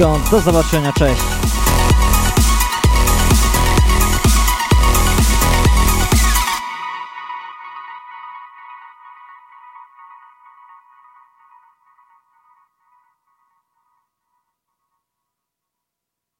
Do zobaczenia, cześć.